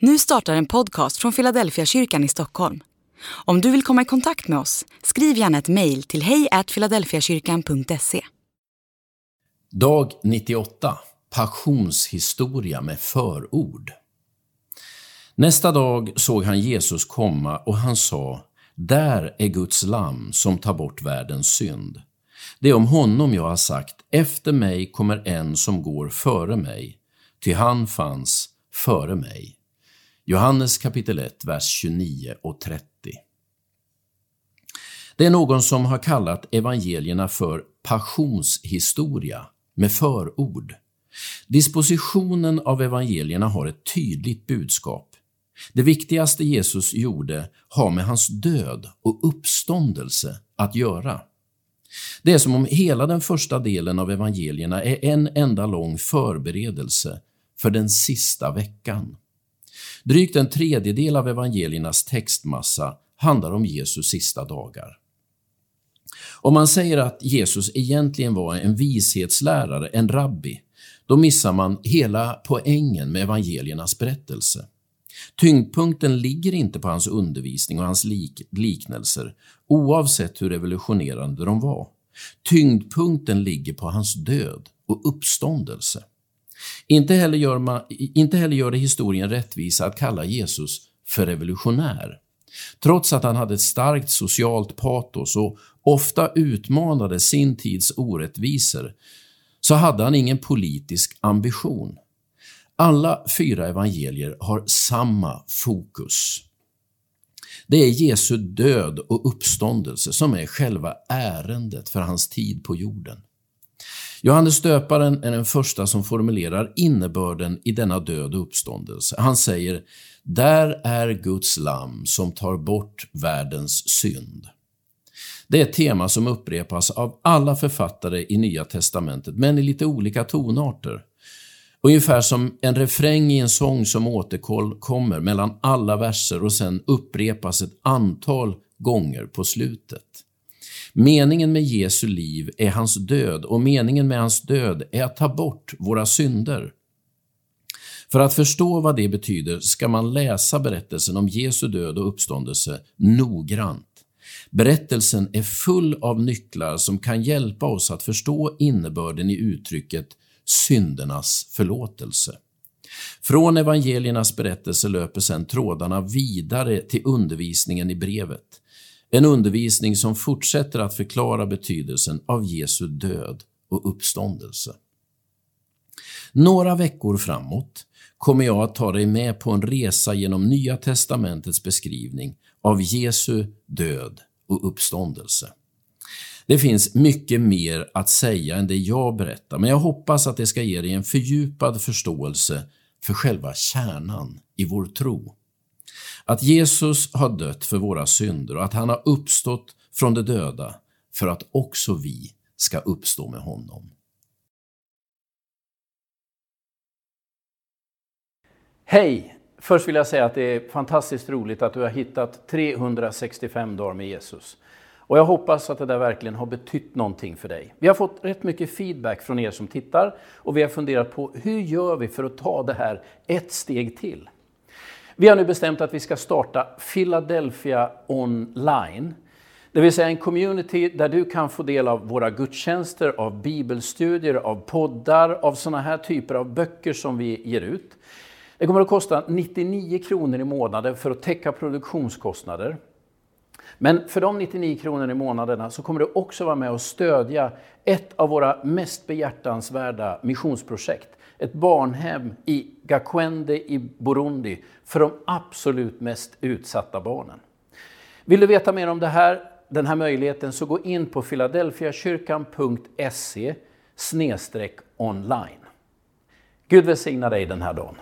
Nu startar en podcast från Philadelphia kyrkan i Stockholm. Om du vill komma i kontakt med oss, skriv gärna ett mejl till hejfiladelfiakyrkan.se. Dag 98 Passionshistoria med förord. Nästa dag såg han Jesus komma och han sa Där är Guds lamm som tar bort världens synd. Det är om honom jag har sagt, efter mig kommer en som går före mig, ty han fanns före mig. Johannes kapitel 1, vers 29 och 30. Det är någon som har kallat evangelierna för passionshistoria med förord. Dispositionen av evangelierna har ett tydligt budskap. Det viktigaste Jesus gjorde har med hans död och uppståndelse att göra. Det är som om hela den första delen av evangelierna är en enda lång förberedelse för den sista veckan. Drygt en tredjedel av evangeliernas textmassa handlar om Jesus sista dagar. Om man säger att Jesus egentligen var en vishetslärare, en rabbi, då missar man hela poängen med evangeliernas berättelse. Tyngdpunkten ligger inte på hans undervisning och hans lik liknelser, oavsett hur revolutionerande de var. Tyngdpunkten ligger på hans död och uppståndelse. Inte heller gör, man, inte heller gör det historien rättvisa att kalla Jesus för revolutionär. Trots att han hade ett starkt socialt patos och ofta utmanade sin tids orättvisor, så hade han ingen politisk ambition. Alla fyra evangelier har samma fokus. Det är Jesu död och uppståndelse som är själva ärendet för hans tid på jorden. Johannes döparen är den första som formulerar innebörden i denna död och uppståndelse. Han säger, där är Guds lamm som tar bort världens synd. Det är ett tema som upprepas av alla författare i Nya testamentet, men i lite olika tonarter. Ungefär som en refräng i en sång som återkommer mellan alla verser och sen upprepas ett antal gånger på slutet. Meningen med Jesu liv är hans död och meningen med hans död är att ta bort våra synder. För att förstå vad det betyder ska man läsa berättelsen om Jesu död och uppståndelse noggrant. Berättelsen är full av nycklar som kan hjälpa oss att förstå innebörden i uttrycket syndernas förlåtelse. Från evangeliernas berättelse löper sedan trådarna vidare till undervisningen i brevet. En undervisning som fortsätter att förklara betydelsen av Jesu död och uppståndelse. Några veckor framåt kommer jag att ta dig med på en resa genom Nya testamentets beskrivning av Jesu död och uppståndelse. Det finns mycket mer att säga än det jag berättar, men jag hoppas att det ska ge dig en fördjupad förståelse för själva kärnan i vår tro. Att Jesus har dött för våra synder och att han har uppstått från de döda för att också vi ska uppstå med honom. Hej! Först vill jag säga att det är fantastiskt roligt att du har hittat 365 dagar med Jesus. Och jag hoppas att det där verkligen har betytt någonting för dig. Vi har fått rätt mycket feedback från er som tittar och vi har funderat på hur gör vi för att ta det här ett steg till? Vi har nu bestämt att vi ska starta Philadelphia online. Det vill säga en community där du kan få del av våra gudstjänster, av bibelstudier, av poddar, av sådana här typer av böcker som vi ger ut. Det kommer att kosta 99 kronor i månaden för att täcka produktionskostnader. Men för de 99 kronor i månaderna så kommer du också vara med och stödja ett av våra mest behjärtansvärda missionsprojekt. Ett barnhem i Gakwende i Burundi för de absolut mest utsatta barnen. Vill du veta mer om det här, den här möjligheten så gå in på filadelfiakyrkan.se online. Gud välsigna dig den här dagen.